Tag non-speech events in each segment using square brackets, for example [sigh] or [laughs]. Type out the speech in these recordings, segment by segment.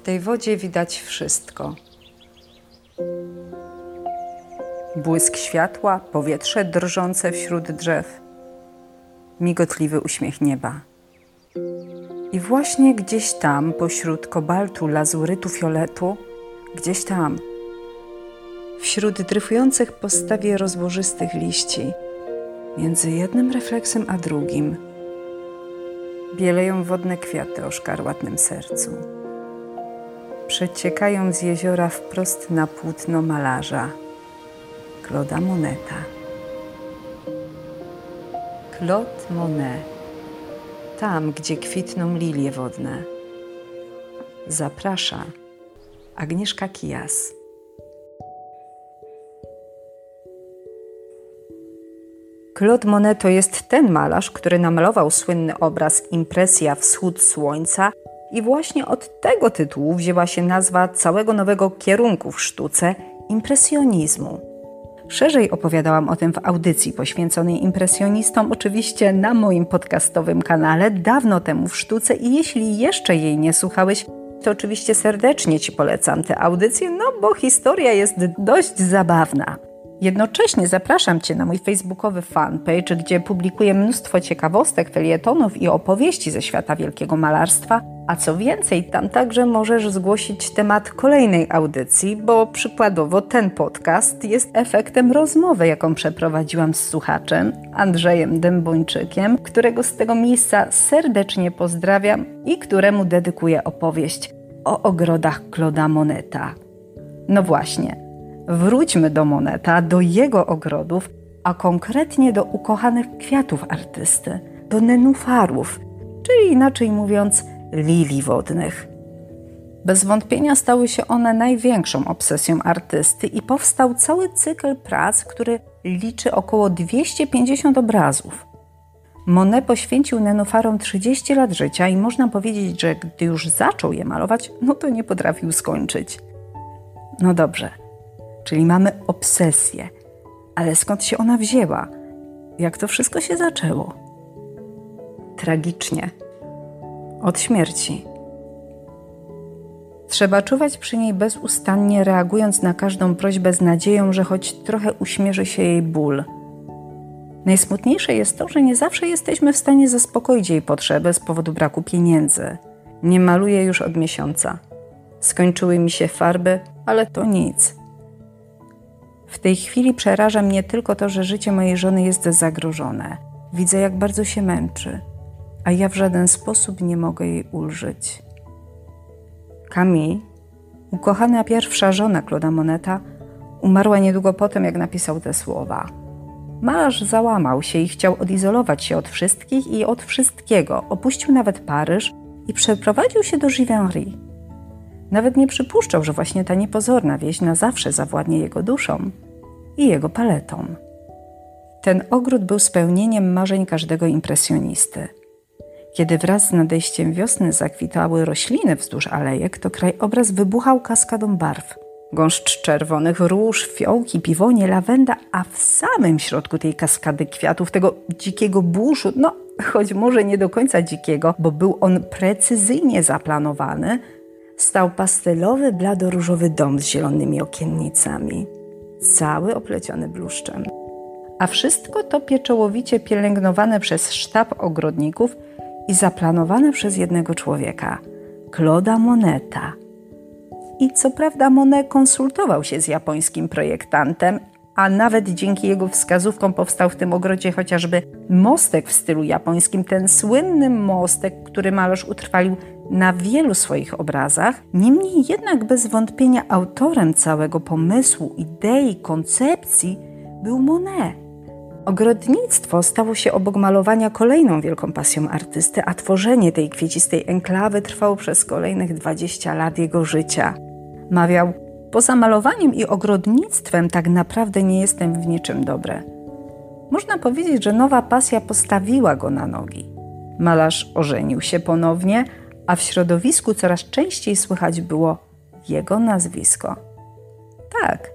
W tej wodzie widać wszystko. Błysk światła, powietrze drżące wśród drzew, migotliwy uśmiech nieba. I właśnie gdzieś tam, pośród kobaltu, lazurytu, fioletu, gdzieś tam, wśród dryfujących po stawie rozłożystych liści, między jednym refleksem a drugim, bieleją wodne kwiaty o szkarłatnym sercu. Przeciekają z jeziora wprost na płótno malarza, Claude'a Moneta. Claude Monet, tam gdzie kwitną lilie wodne. Zaprasza Agnieszka Kijas. Claude Monet to jest ten malarz, który namalował słynny obraz Impresja Wschód Słońca i właśnie od tego tytułu wzięła się nazwa całego nowego kierunku w sztuce impresjonizmu. Szerzej opowiadałam o tym w audycji poświęconej impresjonistom, oczywiście na moim podcastowym kanale, dawno temu w sztuce i jeśli jeszcze jej nie słuchałeś, to oczywiście serdecznie Ci polecam tę audycję, no bo historia jest dość zabawna. Jednocześnie zapraszam Cię na mój facebookowy fanpage, gdzie publikuję mnóstwo ciekawostek, felietonów i opowieści ze świata wielkiego malarstwa. A co więcej, tam także możesz zgłosić temat kolejnej audycji, bo przykładowo ten podcast jest efektem rozmowy, jaką przeprowadziłam z słuchaczem Andrzejem Dębończykiem, którego z tego miejsca serdecznie pozdrawiam i któremu dedykuję opowieść o ogrodach Claude'a Moneta. No właśnie, Wróćmy do Moneta, do jego ogrodów, a konkretnie do ukochanych kwiatów artysty, do nenufarów, czyli inaczej mówiąc, lilii wodnych. Bez wątpienia stały się one największą obsesją artysty i powstał cały cykl prac, który liczy około 250 obrazów. Monet poświęcił nenufarom 30 lat życia i można powiedzieć, że gdy już zaczął je malować, no to nie potrafił skończyć. No dobrze, Czyli mamy obsesję. Ale skąd się ona wzięła? Jak to wszystko się zaczęło? Tragicznie. Od śmierci. Trzeba czuwać przy niej bezustannie, reagując na każdą prośbę z nadzieją, że choć trochę uśmierzy się jej ból. Najsmutniejsze jest to, że nie zawsze jesteśmy w stanie zaspokoić jej potrzeby z powodu braku pieniędzy. Nie maluję już od miesiąca. Skończyły mi się farby, ale to nic. W tej chwili przeraża mnie tylko to, że życie mojej żony jest zagrożone. Widzę, jak bardzo się męczy, a ja w żaden sposób nie mogę jej ulżyć. Camille, ukochana pierwsza żona Claude'a Moneta, umarła niedługo po tym, jak napisał te słowa. Malarz załamał się i chciał odizolować się od wszystkich i od wszystkiego. Opuścił nawet Paryż i przeprowadził się do Givenchy. Nawet nie przypuszczał, że właśnie ta niepozorna wieś na zawsze zawładnie jego duszą i jego paletą. Ten ogród był spełnieniem marzeń każdego impresjonisty. Kiedy wraz z nadejściem wiosny zakwitały rośliny wzdłuż alejek, to krajobraz wybuchał kaskadą barw. Gąszcz czerwonych róż, fiołki, piwonie, lawenda, a w samym środku tej kaskady kwiatów, tego dzikiego buszu, no choć może nie do końca dzikiego, bo był on precyzyjnie zaplanowany, stał pastelowy, bladoróżowy dom z zielonymi okiennicami, cały opleciony bluszczem. A wszystko to pieczołowicie pielęgnowane przez sztab ogrodników i zaplanowane przez jednego człowieka, Claude'a Moneta. I co prawda Monet konsultował się z japońskim projektantem, a nawet dzięki jego wskazówkom powstał w tym ogrodzie chociażby mostek w stylu japońskim, ten słynny mostek, który malarz utrwalił na wielu swoich obrazach, niemniej jednak bez wątpienia autorem całego pomysłu, idei, koncepcji był Monet. Ogrodnictwo stało się obok malowania kolejną wielką pasją artysty, a tworzenie tej kwiecistej enklawy trwało przez kolejnych 20 lat jego życia. Mawiał, poza malowaniem i ogrodnictwem tak naprawdę nie jestem w niczym dobry. Można powiedzieć, że nowa pasja postawiła go na nogi. Malarz ożenił się ponownie, a w środowisku coraz częściej słychać było jego nazwisko. Tak,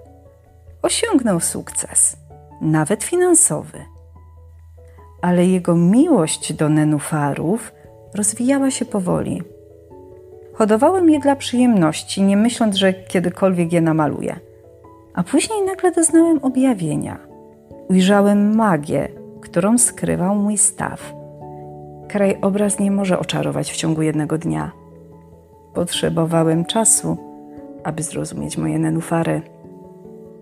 osiągnął sukces, nawet finansowy. Ale jego miłość do nenufarów rozwijała się powoli. Hodowałem je dla przyjemności, nie myśląc, że kiedykolwiek je namaluję. A później nagle doznałem objawienia. Ujrzałem magię, którą skrywał mój staw. Krajobraz nie może oczarować w ciągu jednego dnia. Potrzebowałem czasu, aby zrozumieć moje nenufary.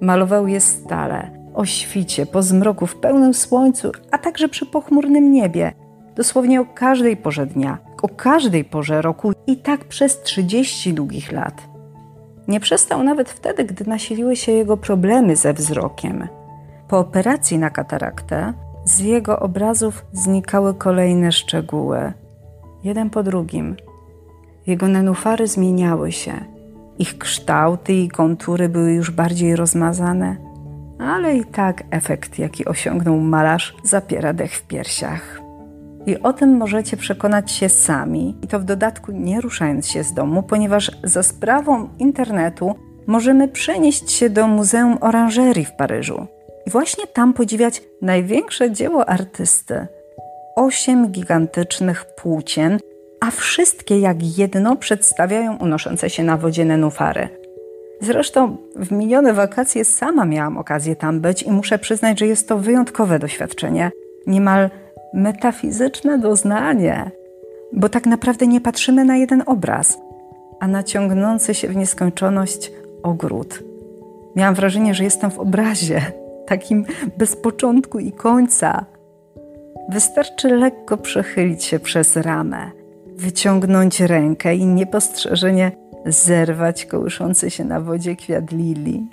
Malował je stale, o świcie, po zmroku, w pełnym słońcu, a także przy pochmurnym niebie, dosłownie o każdej porze dnia, o każdej porze roku i tak przez 30 długich lat. Nie przestał nawet wtedy, gdy nasiliły się jego problemy ze wzrokiem. Po operacji na kataraktę z jego obrazów znikały kolejne szczegóły, jeden po drugim. Jego nenufary zmieniały się. Ich kształty i kontury były już bardziej rozmazane, ale i tak efekt, jaki osiągnął malarz, zapiera dech w piersiach. I o tym możecie przekonać się sami, i to w dodatku nie ruszając się z domu, ponieważ za sprawą internetu możemy przenieść się do Muzeum Oranżerii w Paryżu i właśnie tam podziwiać największe dzieło artysty. Osiem gigantycznych płócien, a wszystkie jak jedno przedstawiają unoszące się na wodzie nenufary. Zresztą w minione wakacje sama miałam okazję tam być i muszę przyznać, że jest to wyjątkowe doświadczenie, niemal metafizyczne doznanie, bo tak naprawdę nie patrzymy na jeden obraz, a na ciągnący się w nieskończoność ogród. Miałam wrażenie, że jestem w obrazie, [laughs] takim bez początku i końca. Wystarczy lekko przechylić się przez ramę, wyciągnąć rękę i niepostrzeżenie zerwać kołyszący się na wodzie kwiat lilii.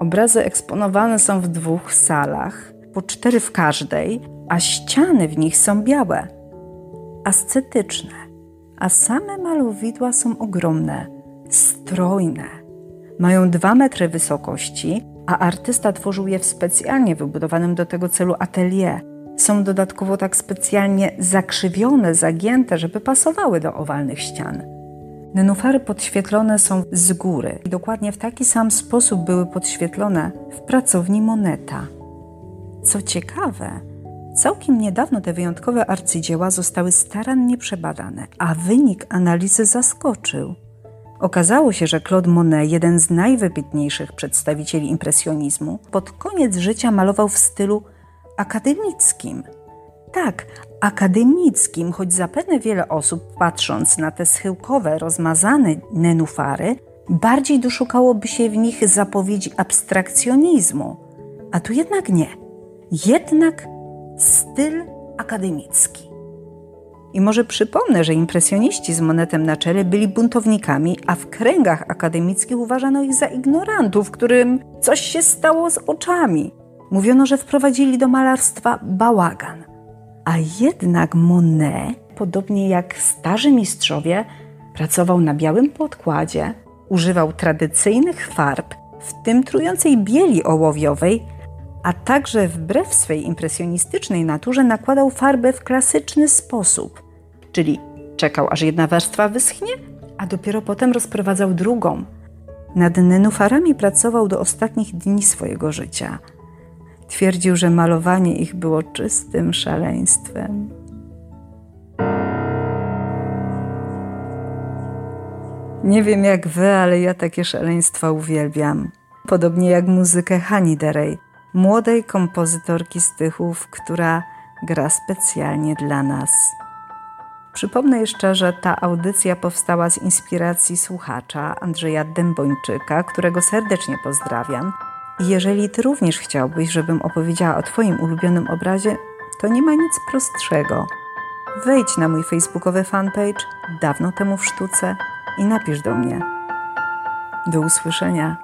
Obrazy eksponowane są w dwóch salach, po cztery w każdej, a ściany w nich są białe, ascetyczne, a same malowidła są ogromne, strojne. Mają dwa metry wysokości, a artysta tworzył je w specjalnie wybudowanym do tego celu atelier. Są dodatkowo tak specjalnie zakrzywione, zagięte, żeby pasowały do owalnych ścian. Nenufary podświetlone są z góry i dokładnie w taki sam sposób były podświetlone w pracowni Moneta. Co ciekawe, całkiem niedawno te wyjątkowe arcydzieła zostały starannie przebadane, a wynik analizy zaskoczył. Okazało się, że Claude Monet, jeden z najwybitniejszych przedstawicieli impresjonizmu, pod koniec życia malował w stylu akademickim. Tak, akademickim, choć zapewne wiele osób, patrząc na te schyłkowe, rozmazane nenufary, bardziej doszukałoby się w nich zapowiedzi abstrakcjonizmu. A tu jednak nie. Jednak styl akademicki. I może przypomnę, że impresjoniści z monetem na czele byli buntownikami, a w kręgach akademickich uważano ich za ignorantów, którym coś się stało z oczami. Mówiono, że wprowadzili do malarstwa bałagan. A jednak Monet, podobnie jak starzy mistrzowie, pracował na białym podkładzie, używał tradycyjnych farb, w tym trującej bieli ołowiowej, a także wbrew swej impresjonistycznej naturze nakładał farbę w klasyczny sposób, czyli czekał aż jedna warstwa wyschnie, a dopiero potem rozprowadzał drugą. Nad nenufarami pracował do ostatnich dni swojego życia. Twierdził, że malowanie ich było czystym szaleństwem. Nie wiem jak wy, ale ja takie szaleństwa uwielbiam. Podobnie jak muzykę Hani Derey, młodej kompozytorki z Tychów, która gra specjalnie dla nas. Przypomnę jeszcze, że ta audycja powstała z inspiracji słuchacza Andrzeja Dębończyka, którego serdecznie pozdrawiam. Jeżeli Ty również chciałbyś, żebym opowiedziała o Twoim ulubionym obrazie, to nie ma nic prostszego. Wejdź na mój facebookowy fanpage Dawno temu w sztuce i napisz do mnie. Do usłyszenia.